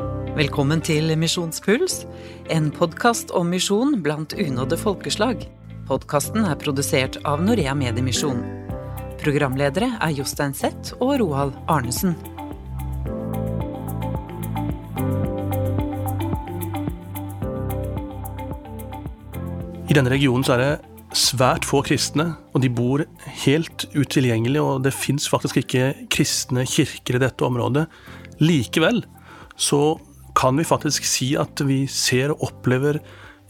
Velkommen til Misjonspuls, en podkast om misjon blant unådde folkeslag. Podkasten er produsert av Norea Mediemisjon. Programledere er Jostein Sett og Roald Arnesen. I denne regionen så er det svært få kristne, og de bor helt utilgjengelig, og det fins faktisk ikke kristne kirker i dette området. Likevel så kan vi faktisk si at vi ser og opplever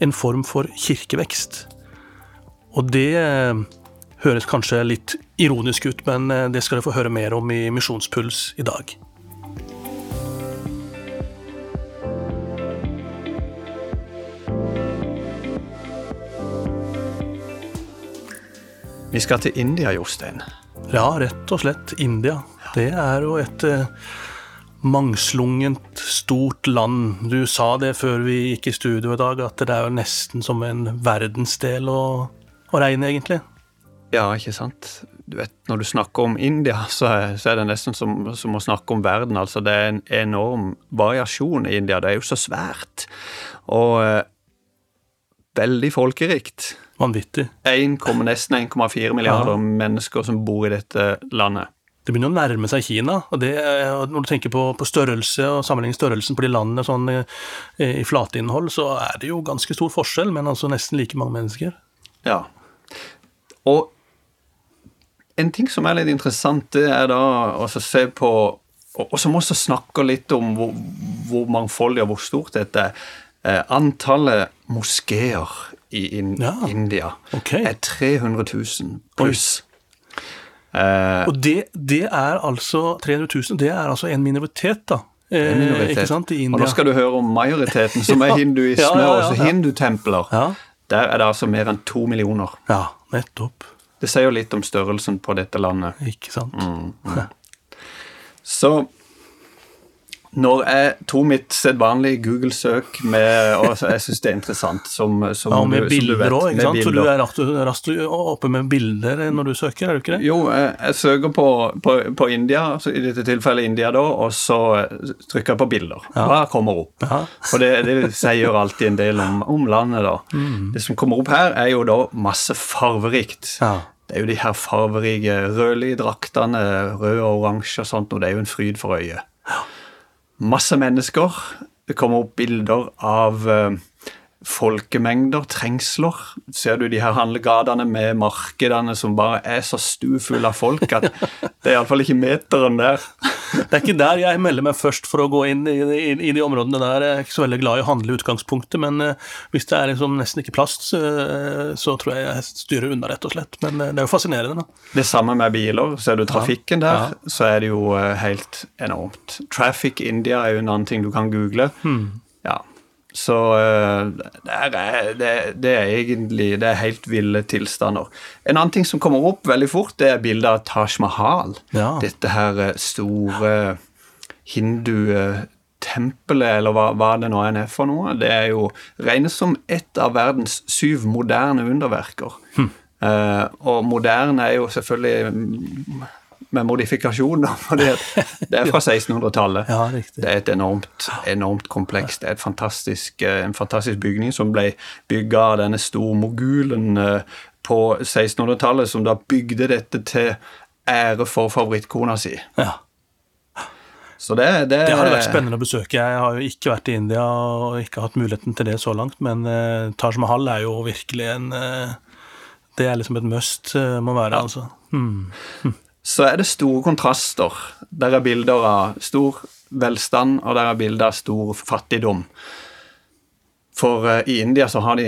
en form for kirkevekst. Og det eh, høres kanskje litt ironisk ut, men eh, det skal dere få høre mer om i Misjonspuls i dag. Vi skal til India, Jostein. Ja, rett og slett India. Det er jo et eh, mangslungent, stort land. Du sa det før vi gikk i studio i dag, at det er jo nesten som en verdensdel å, å regne, egentlig. Ja, ikke sant. Du vet, Når du snakker om India, så er, så er det nesten som, som, å snakke om verden. Altså, Det er en enorm variasjon i India. Det er jo så svært. Og eh, veldig folkerikt. Vanvittig. 1, nesten 1,4 milliarder ja. mennesker som bor i dette landet. Det begynner å nærme seg Kina. og det, Når du tenker på, på størrelse og sammenligner størrelsen på de landene sånn, i flateinnhold, så er det jo ganske stor forskjell, men altså nesten like mange mennesker. Ja. Og en ting som er litt interessant, det er da å se på Og som også snakker litt om hvor, hvor mangfoldig og hvor stort dette er. Eh, antallet moskeer i in ja, India okay. er 300 000 pluss. Eh, og det, det, er altså 300 000, det er altså en minoritet, da. En minoritet. Eh, ikke sant. Og nå skal du høre om majoriteten, som er hinduisme, ja, ja, ja, og hindutempler. Der er det altså mer enn to millioner. Ja, nettopp. Det sier jo litt om størrelsen på dette landet. Ikke sant. Mm, mm. Så når jeg tok mitt sedvanlige Google-søk med Og jeg syns det er interessant som, som Ja, og med du, bilder òg, ikke sant? Så du er raskt, raskt oppe med bilder når du søker, er du ikke det? Jo, jeg, jeg søker på, på, på, India, i dette tilfellet India, da, og så trykker jeg på bilder. Ja. Hva kommer opp? Ja. Og det, det sier alltid en del om, om landet, da. Mm. Det som kommer opp her, er jo da masse farverikt. Ja. Det er jo de her farverike rødlige draktene, rød og oransje og sånt, og det er jo en fryd for øyet. Ja masse mennesker. Det kommer opp bilder av uh, folkemengder, trengsler. Ser du de her handlegatene med markedene som bare er så stufulle av folk at det er iallfall ikke meteren der. Det er ikke der jeg melder meg først for å gå inn i, i, i de områdene der. Jeg er ikke så veldig glad i å handle i utgangspunktet, men uh, hvis det er liksom nesten ikke plass, uh, så tror jeg jeg styrer unna, rett og slett. Men uh, det er jo fascinerende. Da. Det samme med biler. Ser du trafikken der, ja. Ja. så er det jo helt enormt. Traffic India er jo en annen ting du kan google. Hmm. Ja, så eh, det er, det, det er, egentlig det er helt ville tilstander. En annen ting som kommer opp veldig fort, det er bildet av Taj Mahal. Ja. Dette her eh, store hindutempelet, eller hva, hva, det nå er for noe. Det er jo regnes som et av verdens syv moderne underverker. Hm. Uh, og moderne er jo selvfølgelig med modifikasjoner. for det, er fra 1600-tallet. Ja, det er et enormt, enormt kompleks. Det er fantastisk, eh, en fantastisk bygning som ble bygga av denne store mogulen på 1600-tallet, som da bygde dette til ære for favorittkona si. Ja. Så det, det, det hadde vært spennende å besøke. Jeg har jo ikke vært i India og ikke hatt muligheten til det så langt, men uh, Taj Mahal er jo virkelig en uh, Det er liksom et must, uh, må være, ja. altså. Hmm. Så er det store kontraster. Der er bilder av stor velstand, og der er bilder av stor fattigdom. For uh, i India så har de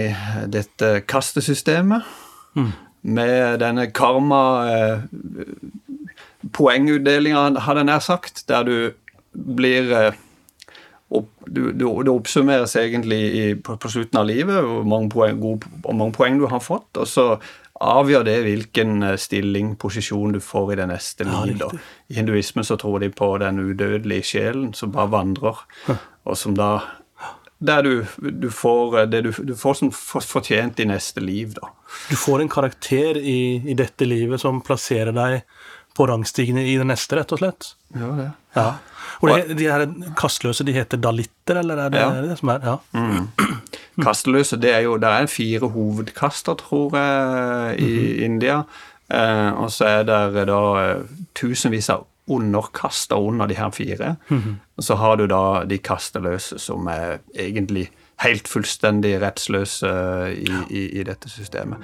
dette kastesystemet mm. med denne karma Poengutdelinga, hadde jeg nær sagt, der du blir Det oppsummeres egentlig i, på, på, slutten av livet hvor mange, poeng, hvor mange poeng du har fått, og så avgjør det hvilken eh, stilling, posisjon du får i det neste ja, liv. I hinduismen så tror de på den udødelige sjelen som bare vandrer, og som da der du, du, får eh, det du, du får som fortjent i neste liv, da. Du får en karakter i, i, dette livet som plasserer deg på rangstigen i det neste, rett og slett. Ja, det. Ja. Og det, de her kastløse, de heter dalitter, eller er det Ja. det som er Ja. Mm. Kasteløse, det er jo Det er fire hovedkaster, tror jeg, i India. Eh, og så er det da eh, tusenvis av underkaster under de her fire. Og så har du da de kasteløse, som er egentlig helt fullstendig rettsløse i, i, i dette systemet.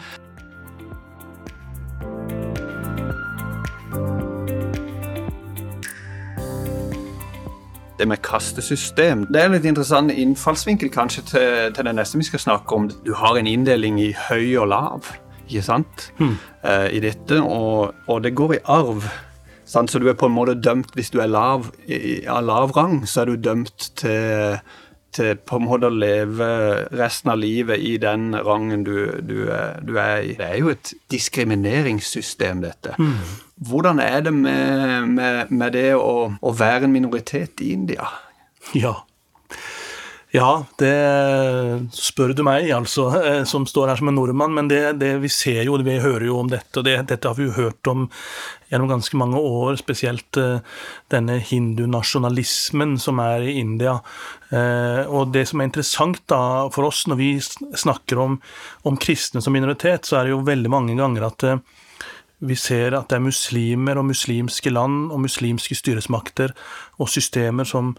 Det med kastesystem. Det er en litt interessant innfallsvinkel kanskje til, til det neste vi skal snakke om. Du har en inndeling i høy og lav, ikke sant, eh, i dette, og, og det går i arv. Sant? Så du er på en måte dømt, hvis du er lav, i, av lav rang, så er du dømt til, til på en måte å leve resten av livet i den rangen du, du, er- du er i. Det er jo et diskrimineringssystem, dette. Hvordan er det med, med, med det å, å være en minoritet i India? Ja. Ja, det spør du meg, altså, eh, som står her som en nordmann. Men det, det vi ser jo, vi hører jo om dette, og det, dette har vi jo hørt om gjennom ganske mange år. Spesielt eh, denne hindunasjonalismen som er i India. Eh, Og det som er interessant da for oss når vi snakker om, om kristne som minoritet, så er det jo veldig mange ganger at vi ser at det er muslimer og muslimske land og muslimske styresmakter og systemer som,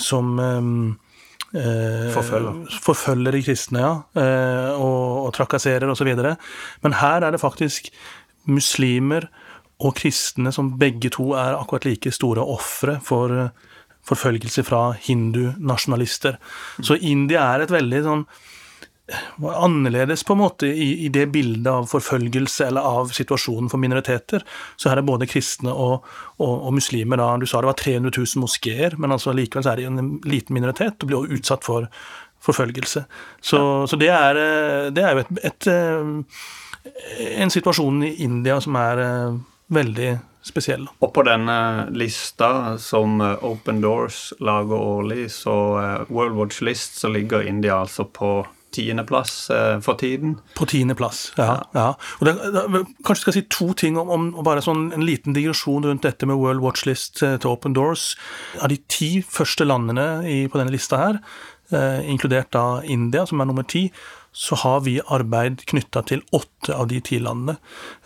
som eh, eh, Forfølger. forfølger de kristne, ja, eh, og, og trakasserer osv. Men her er det faktisk muslimer og kristne som begge to er akkurat like store ofre for eh, forfølgelse fra hindunasjonalister. Så India er et veldig sånn var annerledes på en måte i, i det bildet av forfølgelse eller av situasjonen for minoriteter. Så her er både kristne og, og, og muslimer. Da. Du sa det var 300 000 moskeer, men altså likevel så er det en liten minoritet og blir utsatt for forfølgelse. Så, så det, er, eh, det er jo et, et, eh, en situasjon i India som er eh, veldig spesiell. Og på denne lista som Open Doors lager årlig, så World Watch List, så ligger India altså på tiendeplass eh, for tiden. På tiendeplass, ja. ja. Og det, det, kanskje skal si to ting om, om bare sånn en liten digresjon rundt dette med World Watch List eh, til Open Doors. Av de ti første landene i, på denne lista her, eh, inkludert da India, som er nummer ti, så har vi arbeid knytta til åtte av de ti landene.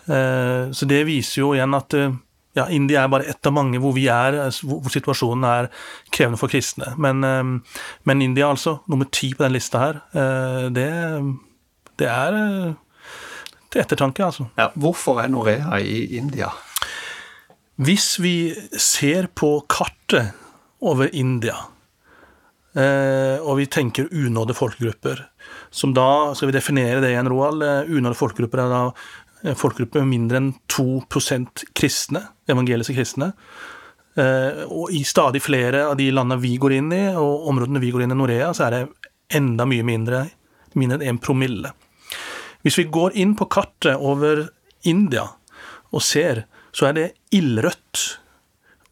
Eh, så det viser jo igjen at eh, ja, India er bare ett av mange hvor vi er, hvor, situasjonen er krevende for kristne. Men, eh, men India, altså, nummer ti på den lista her, eh, det, det er eh, til ettertanke, altså. Ja, hvorfor er Norea i India? Hvis vi ser på kartet over India, eh, og vi tenker unådde folkegrupper, som da, skal vi definere det igjen, Roald, unådde folkegrupper er da eh, folkegrupper med mindre enn 2% kristne, evangeliske kristne. Eh, Og i stadig flere av de landene vi går inn i, og områdene vi går inn i Norea, så er det enda mye mindre, mindre enn 1 promille. Hvis vi går inn på kartet over India og ser, så er det ildrødt.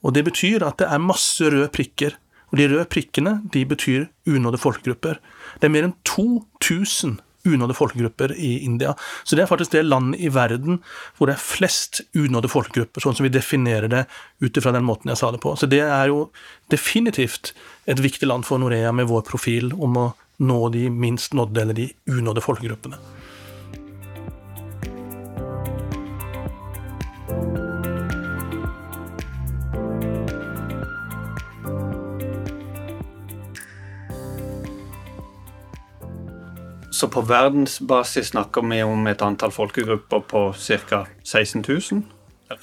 Og det betyr at det er masse røde prikker. Og de røde prikkene de betyr unådde folkegrupper. Det er mer enn 2000 unådde folkegrupper i India. Så det er faktisk det landet i verden hvor det er flest unådde folkegrupper, sånn som vi definerer det ut ifra den måten jeg sa det på. Så det er jo definitivt et viktig land for Norea med vår profil om å nå de minst nådde eller de unådde folkegruppene. Så på verdensbasis snakker vi om et antall folkegrupper på ca. 16 000.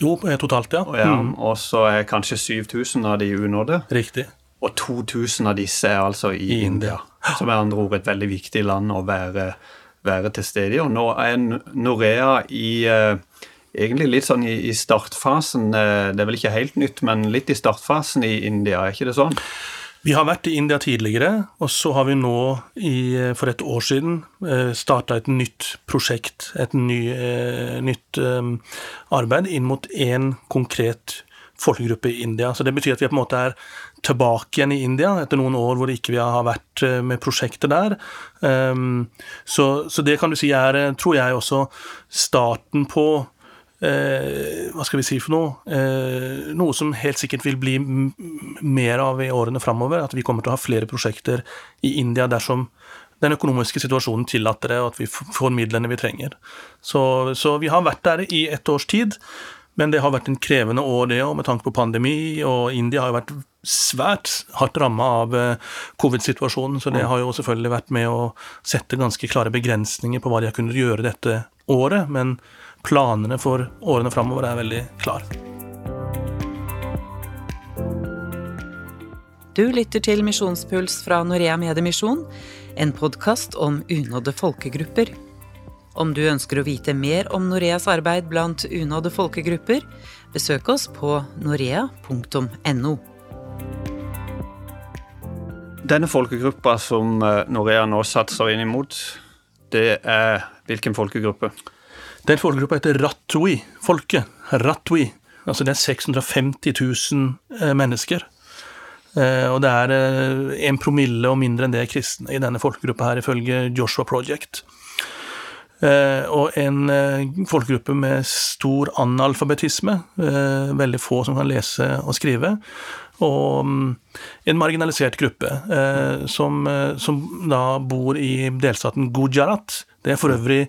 Jo, eh, totalt, ja. Og, ja, og så er kanskje 7000 av de unådde. Riktig. Og 2000 av disse er altså i, I India. India. Som er andre ord et veldig viktig land å være, være til stede i. Og nå er Norea i eh, egentlig litt sånn i, i startfasen. eh, det er vel ikke helt nytt, men litt i startfasen i India, er ikke det sånn? Vi har vært i India tidligere, og så har vi nå i, for et år siden starta et nytt prosjekt, et ny, eh, nytt eh, arbeid inn mot én konkret folkegruppe i India. Så det betyr at vi på en måte er tilbake igjen i India etter noen år hvor ikke vi har vært eh, med prosjektet der. Så, så det kan du si er, eh, tror jeg, også starten på eh, Hva skal vi si for noe? Eh, noe som helt sikkert vil bli mer av i årene framover. At vi kommer til å ha flere prosjekter i India dersom den økonomiske situasjonen tillater det, og at vi får midlene vi trenger. Så, så vi har vært der i ett års tid. Men det har vært en krevende år, det òg, med tanke på pandemi. Og India har jo vært svært hardt ramma av eh, covid-situasjonen, så det har jo selvfølgelig vært med å sette ganske klare begrensninger på hva de har kunnet gjøre dette året. Men planene for årene framover er veldig klare. Du lytter til Misjonspuls fra Norea Mediemisjon, en podkast om unådde folkegrupper. Om du ønsker å vite mer om Noreas arbeid blant unådde folkegrupper, besøk oss på norea.no. Denne folkegruppa som eh, Norea nå satser inn imot, det er hvilken folkegruppe? Den folkegruppa heter Ratui-folket. Ratui. Altså det er 650 000 eh, mennesker. Eh, og det er en promille og mindre enn det kristne i denne folkegruppa her, ifølge Joshua Project. Eh, og en eh, folkegruppe med stor analfabetisme. Eh, veldig få som kan lese og skrive. Og mm, en marginalisert gruppe som, som da bor i delstaten Gujarat. Det er for øvrig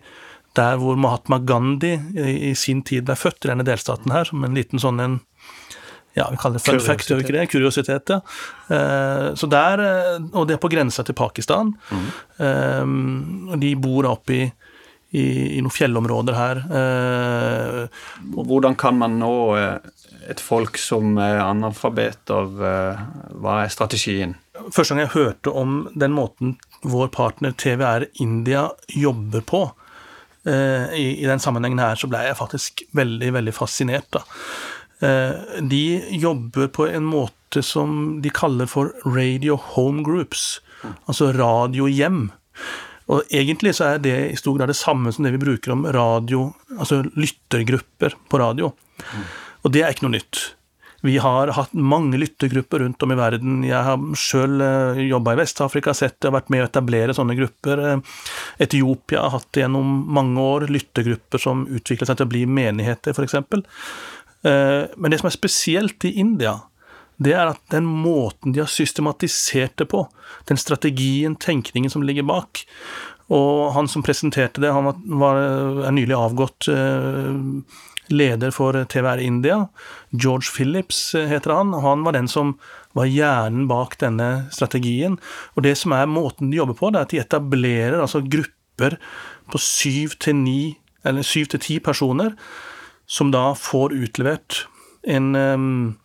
der hvor Mahatma Gandhi i sin tid ble født, i denne delstaten her, som en liten sånn en ja, vi kaller det fun fact, gjør vi ikke det? Kuriositet, ja. så der, Og det er på grensa til Pakistan. Mm. de bor oppe i i, i noen fjellområder her. Eh, Hvordan kan man nå eh, et folk som er analfabeter? av, hva er strategien? Første gang jeg hørte om den måten vår partner TVR India jobber på, i, i den sammenhengen her, så ble jeg faktisk veldig, veldig fascinert. da. De jobber på en måte som de kaller for radio home groups, altså radiohjem. Og egentlig så er det i stor grad det samme som det vi bruker om radio, altså lyttergrupper på radio. Mm. Og det er ikke noe nytt. Vi har hatt mange lyttergrupper rundt om i verden. Jeg har sjøl eh, jobba i Vest-Afrika, sett det og vært med å etablere sånne grupper. Eh, Etiopia har hatt gjennom mange år, lyttergrupper som utvikler seg til å bli menigheter, f.eks. Eh, men det som er spesielt i India, det er at den måten de har systematisert det på, den strategien, tenkningen som ligger bak Og han som presenterte det, han var, er nylig avgått eh, leder for TVR India. George Phillips eh, heter han. Han var den som var hjernen bak denne strategien. Og det som er måten de jobber på, det er at de etablerer altså grupper på syv til ti personer, som da får utlevert en um,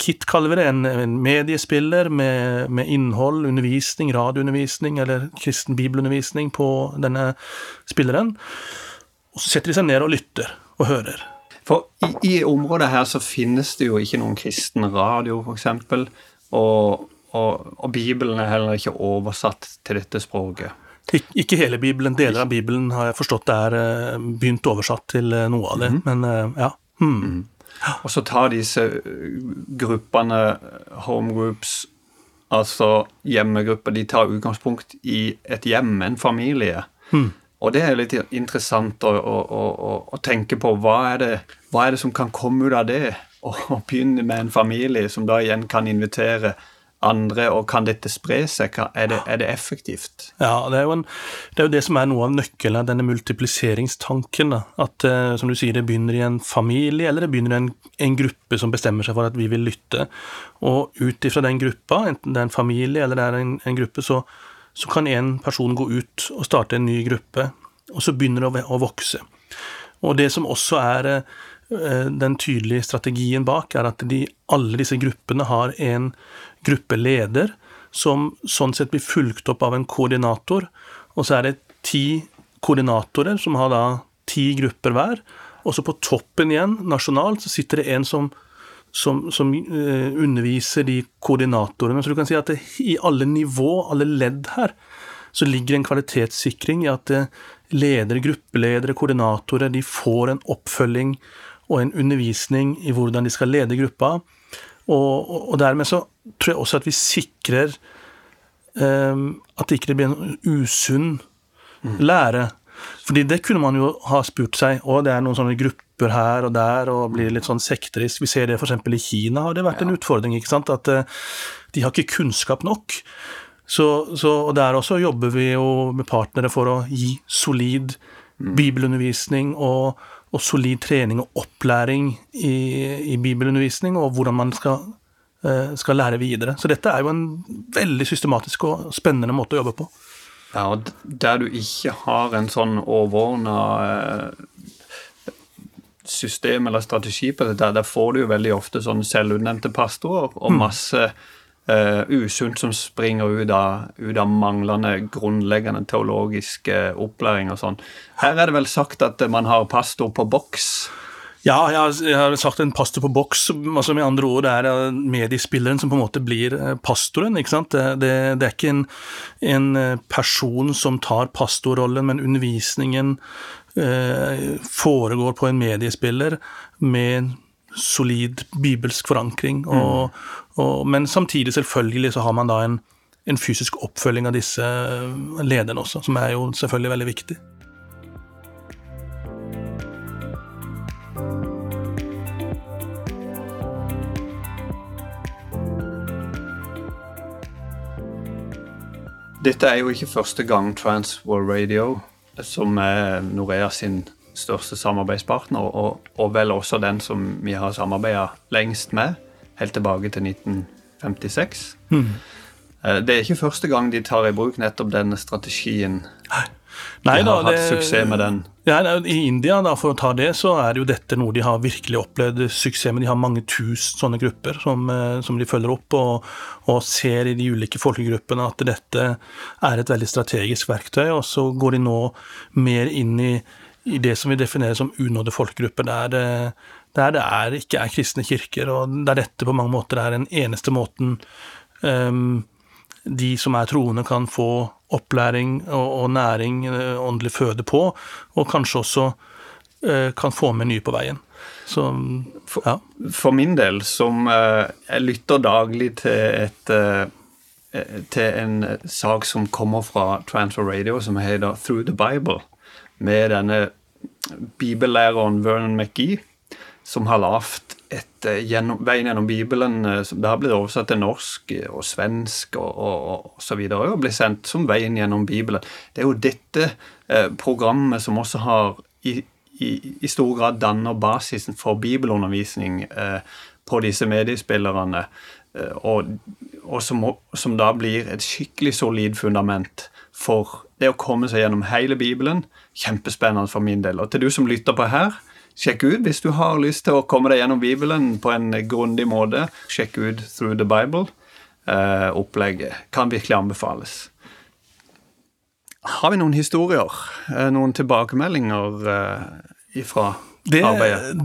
Kit kaller vi det, en, en mediespiller med, med, innhold, undervisning, radioundervisning eller kristen bibelundervisning på denne spilleren. Og så setter de seg ned og lytter og hører. For i, i området her så finnes det jo ikke noen kristen radio, f.eks. Og, og, og Bibelen er heller ikke oversatt til dette språket. Ik ikke hele Bibelen. Deler av Bibelen har jeg forstått er eh, begynt oversatt til eh, noe av det. Mm -hmm. Men ja. Mm. Mm. Og så tar disse gruppene, homegroups, altså hjemmegrupper, de tar utgangspunkt i et hjem, en familie. Mm. Og det er litt interessant å, å, å, å tenke på. Hva er, det, hva er, det, som kan komme ut av det? Å begynne med en familie som da igjen kan invitere andre, og kan dette spre seg? Er det, er det effektivt? Ja, det er, en, det er, jo det som er noe av nøkkelen, denne multipliseringstanken. At eh, som du sier, det begynner i en familie, eller det begynner i en, en gruppe som bestemmer seg for at vi vil lytte. Og ut ifra den gruppa, enten det er en familie eller det er en, en gruppe, så, så, kan en person gå ut og starte en ny gruppe, og så begynner det å, vokse. Og det som også er eh, den tydelige strategien bak, er at de, alle disse gruppene har en gruppeleder, som sånn sett blir fulgt opp av en koordinator. Og så er det ti koordinatorer som har da ti grupper hver. Og så på toppen igjen, nasjonalt, så sitter det en som, som, som uh, underviser de koordinatorene. Så du kan si at det, i alle nivå, alle ledd her, så ligger en kvalitetssikring i at uh, ledere, gruppeledere, koordinatorer, de får en oppfølging og en undervisning i hvordan de skal lede gruppa. Og, og, dermed så tror jeg også at vi sikrer um, at det ikke blir en usunn mm. lære. Fordi det kunne man jo ha spurt seg, og det er noen sånne gruppe, grupper her og der og blir litt sånn sekterisk. Vi ser det f.eks. i Kina har det vært en utfordring. ikke sant? At uh, de har ikke kunnskap nok. Så, så, og Der også jobber vi jo med partnere for å gi solid mm. bibelundervisning og, og, solid trening og opplæring i, i bibelundervisning, og hvordan man skal, uh, skal lære videre. Så dette er jo en veldig systematisk og spennende måte å jobbe på. Ja, og Der du ikke har en sånn overordna eh, system eller strategi på dette, der får du jo veldig ofte sånne selvutnevnte pastorer og mm. masse uh, usunt som springer ut av, ut av, manglende grunnleggende teologisk opplæring og sånn. Her er det vel sagt at man har pastor på boks. Ja, jeg har, sagt en pastor på boks. altså Med andre ord, det er mediespilleren som på en måte blir eh, pastoren. ikke sant? Det, det, det er ikke en, en, eh, person som tar pastorrollen, men undervisningen eh, foregår på en mediespiller med solid bibelsk forankring. Mm. Og, og, men samtidig, selvfølgelig, så har man da en, en fysisk oppfølging av disse eh, lederne også, som er jo selvfølgelig veldig viktig. Dette er jo ikke første gang Transworld Radio, som er Norea sin største samarbeidspartner, og, og vel også den som vi har samarbeida lengst med, helt tilbake til 1956. Mm. Eh, det er ikke første gang de tar i bruk nettopp denne strategien. Nei. De har da, hatt suksess med den. Ja, I India, da, for å ta det, så er jo dette noe de har virkelig opplevd suksess med. De har mange tusen sånne grupper som, eh, som de følger opp, og, og, ser i de ulike folkegruppene at dette er et veldig strategisk verktøy. Og så går de nå mer inn i, i det som vi definerer som unådde folkegrupper, der det, der det er, ikke er kristne kirker, og der dette på mange måter er den eneste måten um, de som er troende, kan få opplæring og, og næring, eh, åndelig føde på, og kanskje også eh, kan få med nye på veien. Så, ja. for, min del, som eh, jeg lytter daglig til et til en sak som kommer fra Transfer Radio, som heter Through the Bible, med denne bibellæreren Vernon McGee, som har lagd et eh, gjennom, Veien gjennom Bibelen som Det blir oversatt til norsk eh, og svensk og, og, og så videre, og blir sendt som Veien gjennom Bibelen. Det er jo dette eh, programmet som også har i, i, i, stor grad danner basisen for bibelundervisning eh, på disse mediespillerne, eh, og, og som, som, da blir et skikkelig solid fundament for det å komme seg gjennom hele Bibelen. Kjempespennende for min del. Og til du som lytter på her, sjekk ut hvis du har lyst til å komme deg gjennom Bibelen på en grundig måte. Sjekk ut Through the Bible. Eh, opplegget kan virkelig anbefales. Har vi noen historier? Eh, noen tilbakemeldinger eh, ifra det,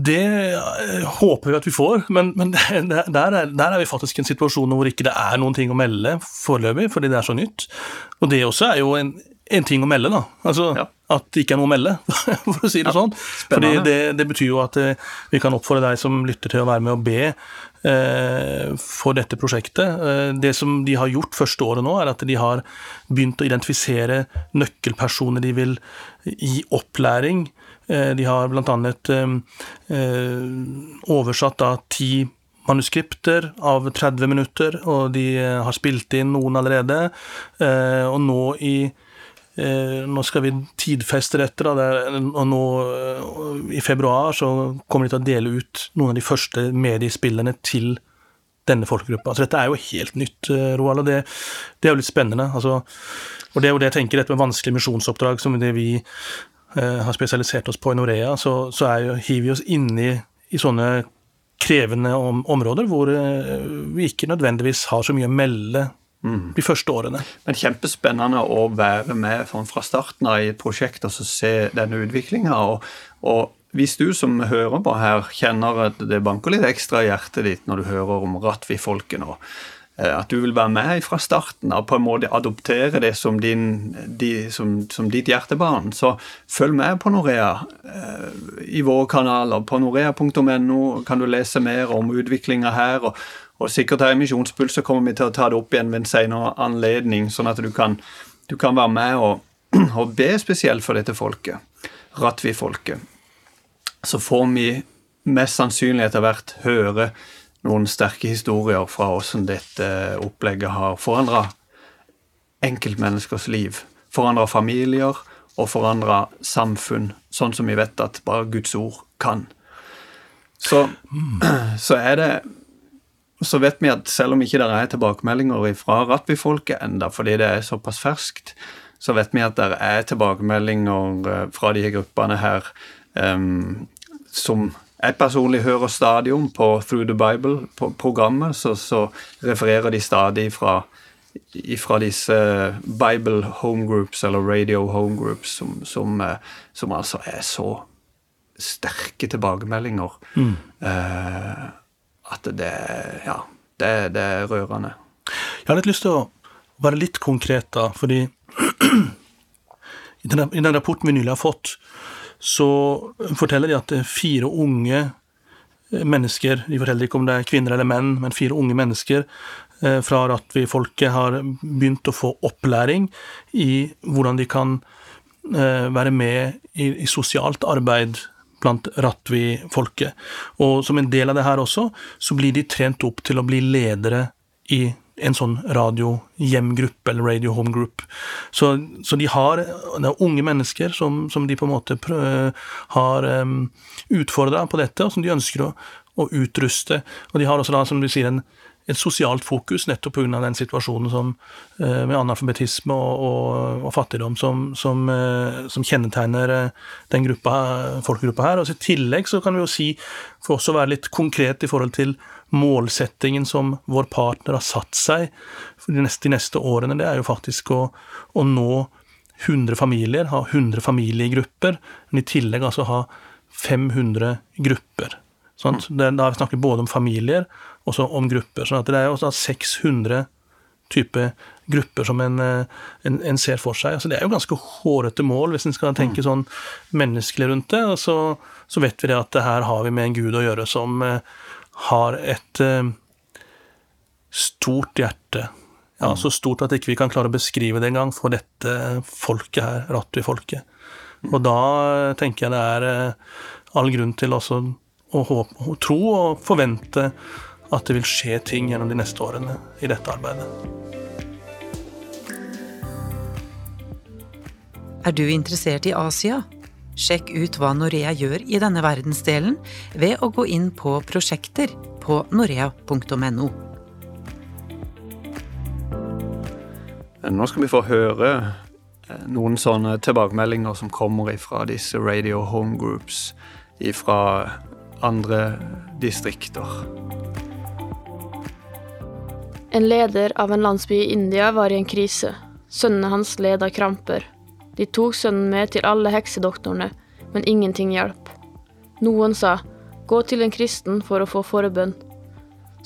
det, eh, håper vi at vi får, men, men der, er, der, er, vi faktisk i en situasjon hvor ikke det er noen ting å melde foreløpig, fordi det er så nytt. Og det også er jo en, en ting å melde, da. Altså ja. at det ikke er noe å melde, for å si det ja. sånn. Fordi det, det, betyr jo at eh, vi kan oppfordre deg som lytter til å være med og be eh, for dette prosjektet. Eh, det som de har gjort første året nå, er at de har begynt å identifisere nøkkelpersoner de vil gi opplæring. De har bl.a. Oversatt da ti manuskripter av 30 minutter, og de har spilt inn noen allerede. Og nå i nå skal vi tidfeste dette, da, og nå eh, i februar så kommer de til å dele ut noen av de første mediespillene til denne folkegruppa. Så dette er jo helt nytt, eh, Roald, og det, det, er jo litt spennende. Altså, og det er jo det jeg tenker, dette med vanskelige misjonsoppdrag som det vi eh, har spesialisert oss på i Norea, så, så jo, hiver vi oss inn i, i sånne krevende om, områder hvor eh, vi ikke nødvendigvis har så mye å melde Mm. de første årene. Men Kjempespennende å være med fra starten av i et prosjekt og se denne utviklinga. Og, og, hvis du som hører på her, kjenner at det banker litt ekstra i hjertet ditt når du hører om Ratvi-folket og eh, at du vil være med fra starten av på en måte adoptere det som, din, de, som, som ditt hjertebarn, så følg med på Norea eh, i våre kanaler. På norea.no kan du lese mer om utviklinga her. og og sikkert her i Misjonspuls så kommer vi til å ta det opp igjen ved en senere anledning, sånn at du kan, du kan være med og, og, be spesielt for dette folket. Ratvi-folket. så får vi mest sannsynlig etter hvert høre noen sterke historier fra hvordan dette opplegget har forandra enkeltmenneskers liv. Forandra familier og forandra samfunn, sånn som vi vet at bare Guds ord kan. Så, så er det så vet vi at selv om ikke det er tilbakemeldinger fra Rattby-folket enda, fordi det er såpass ferskt, så vet vi at det er tilbakemeldinger eh, fra de gruppene her um, som jeg personlig hører stadig om på Through the Bible-programmet, så, så, refererer de stadig fra, fra disse Bible homegroups, eller radio homegroups, som, som, eh, som altså er så sterke tilbakemeldinger. Mm. Uh, at det, ja, det, det, er rørende. Jeg har litt lyst til å være litt konkret, da, fordi i den, rapporten vi nylig har fått, så forteller de at er fire unge mennesker De forteller ikke om det er kvinner eller menn, men fire unge mennesker eh, fra Ratvi-folket har begynt å få opplæring i hvordan de kan eh, være med i sosialt arbeid blant Ratvi-folket. Og som en del av det her også, så blir de trent opp til å bli ledere i en sånn radio-hjemgruppe, eller radio home group. Så, så de har det er unge mennesker som, som de på en måte prøver, har um, utfordra på dette, og som de ønsker å, å, utruste. Og de har også da, som du sier, en, et sosialt fokus, nettopp pga. den situasjonen som, eh, med analfabetisme og, og, og fattigdom som, som, eh, som kjennetegner eh, den gruppa, folkegruppa her. Og I tillegg så kan vi jo si, for også å være litt konkret i forhold til målsettingen som vår partner har satt seg for de neste, de neste årene, det er jo faktisk å, å nå 100 familier, ha 100 familiegrupper, men i tillegg altså ha 500 grupper. Sånn? Det, da snakker vi både om familier og om grupper. sånn at det er også 600 type grupper som en, eh, en, en, ser for seg. Altså det er jo ganske hårete mål, hvis en skal tenke mm. sånn menneskelig rundt det. Og så, så, vet vi det at det her har vi med en gud å gjøre som uh, har et uh, stort hjerte. Ja, mm. Så stort at ikke vi kan klare å beskrive det engang for dette folket her, Ratvi-folket. Mm. Og da tenker jeg det er all grunn til også å, håpe, og tro og forvente at det vil skje ting gjennom de neste årene i dette arbeidet. Er du interessert i Asia? Sjekk ut hva Norea gjør i denne verdensdelen ved å gå inn på prosjekter på norea.no. Nå skal vi få høre eh, noen sånne tilbakemeldinger som kommer fra disse radio home groups fra andre distrikter. En leder av en landsby i India var i en krise. Sønnene hans led av kramper. De tok sønnen med til alle heksedoktorene, men ingenting hjalp. Noen sa gå til en kristen for å få forbønn.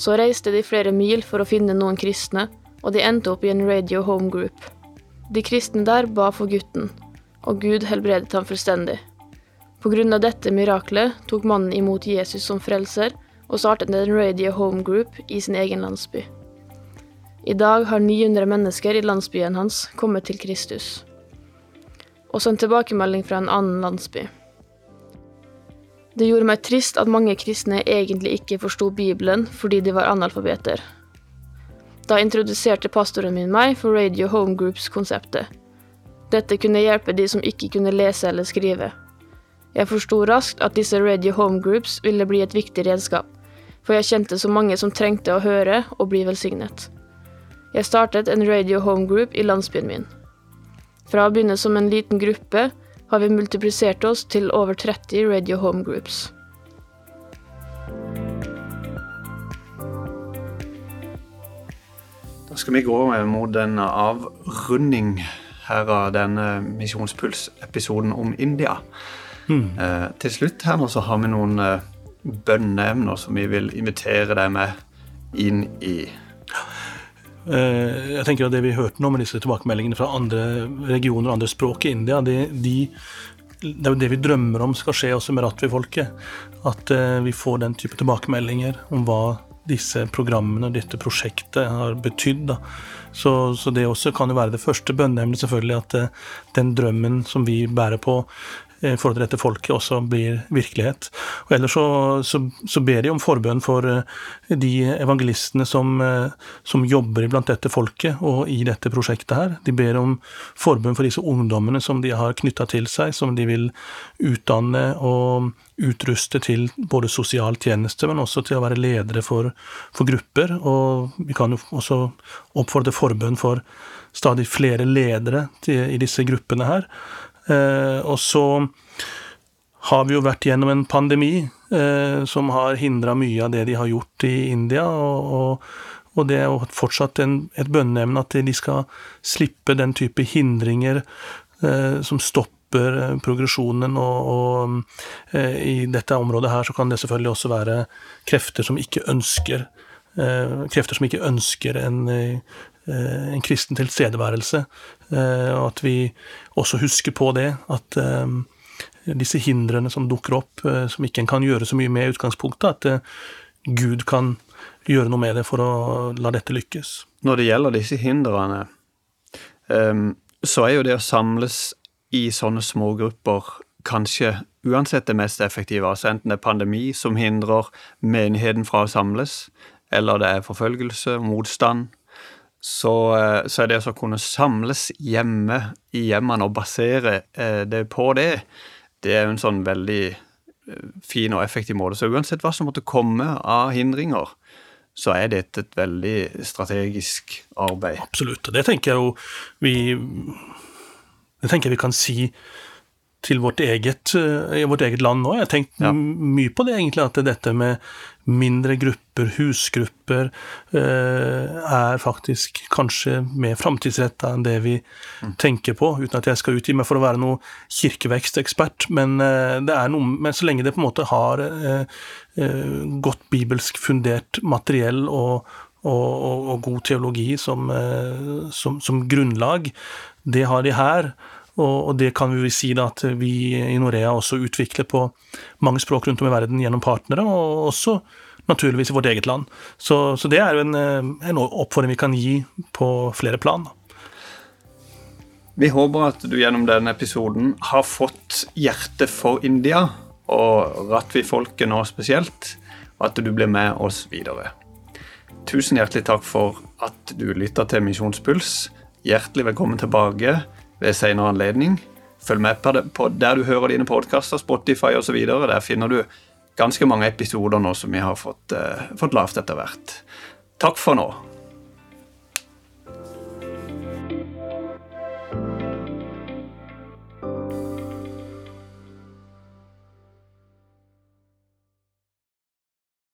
Så reiste de flere mil for å finne noen kristne, og de endte opp i en radio home group. De kristne der ba for gutten, og Gud helbredet ham fullstendig. Av dette miraklet tok mannen imot Jesus som frelser, og startet en radio home group i sin egen landsby. I dag har 900 mennesker i landsbyen hans kommet til Kristus. Også en tilbakemelding fra en annen landsby. Det gjorde meg trist at mange kristne egentlig ikke forsto Bibelen fordi de var analfabeter. Da introduserte pastoren min meg for Radio Home Groups-konseptet. Dette kunne hjelpe de som ikke kunne lese eller skrive. Jeg forsto raskt at disse Radio Home Groups ville bli et viktig redskap, for jeg kjente så mange som trengte å høre og bli velsignet. Jeg startet en radio home group i landsbyen min. Fra å begynne som en liten gruppe har vi multiplisert oss til over 30 radio home groups. Da skal vi gå mot en avrunding her av denne Misjonspuls-episoden om India. Mm. Eh, til slutt her nå så har vi noen eh, bønneemner som vi vil invitere deg med inn i. Eh, jeg tenker at Det vi hørte nå med disse tilbakemeldingene fra andre regioner og andre språk i India, det, de, det er jo det vi drømmer om skal skje også med Ratvi-folket. At eh, vi får den type tilbakemeldinger om hva disse programmene og dette prosjektet har betydd. Så, så, det også kan jo være det første bønneemnet, selvfølgelig, at eh, den drømmen som vi bærer på, i at dette folket også blir virkelighet. Og Ellers så, så, så ber de om forbønn for de evangelistene som, som jobber blant dette folket og i dette prosjektet her. De ber om forbønn for disse ungdommene som de har knytta til seg, som de vil utdanne og utruste til både sosial tjeneste, men også til å være ledere for, for grupper. Og vi kan jo også oppfordre forbønn for stadig flere ledere til, i disse gruppene her. Eh, og så har vi jo vært gjennom en pandemi eh, som har hindra mye av det de har gjort i India. og, og det er jo fortsatt en, et bønneemne at de skal slippe den type hindringer eh, som stopper eh, progresjonen, og, og eh, i dette området her så kan det selvfølgelig også være krefter som ikke ønsker krefter som ikke ønsker en, en kristen tilstedeværelse. Og at vi også husker på det, at disse hindrene som dukker opp, som ikke en kan gjøre så mye med i utgangspunktet, at Gud kan gjøre noe med det for å la dette lykkes. Når det gjelder disse hindrene, så er jo det å samles i sånne smågrupper kanskje uansett det mest effektive, altså enten det er pandemi som hindrer menigheten fra å samles, eller det er forfølgelse, motstand, så, eh, så er det å kunne samles hjemme i hjemmene og basere eh, det på det, det er en sånn veldig eh, fin og effektiv måte. Så uansett hva som måtte komme av hindringer, så er dette et veldig strategisk arbeid. Absolutt. og Det tenker jeg jo vi det tenker jeg vi kan si til vårt eget, uh, vårt eget land nå. Jeg har tenkt ja. mye på det, egentlig, at dette med mindre grupper, husgrupper, uh, er faktisk kanskje mer framtidsretta enn det vi mm. tenker på. Uten at jeg skal utgi meg for å være noe kirkevekstekspert, men, det er noe, men så lenge det på en måte har godt bibelsk fundert materiell og, og, og, og god teologi som, som, som grunnlag, det har de her. Og, det kan vi si da at vi i Norea også utvikler på mange språk rundt om i verden gjennom partnere, og også naturligvis i vårt eget land. Så, så det er jo en, en, oppfordring vi kan gi på flere plan. Vi håper at du gjennom denne episoden har fått hjertet for India, og Ratvi-folket nå spesielt, og at du blir med oss videre. Tusen hjertelig takk for at du lytta til Misjonspuls. Hjertelig velkommen tilbake ved senere anledning. Følg med på, det, på der du hører dine podkaster, Spotify osv. Der finner du ganske mange episoder nå som vi har fått, uh, fått lavt etter hvert. Takk for nå.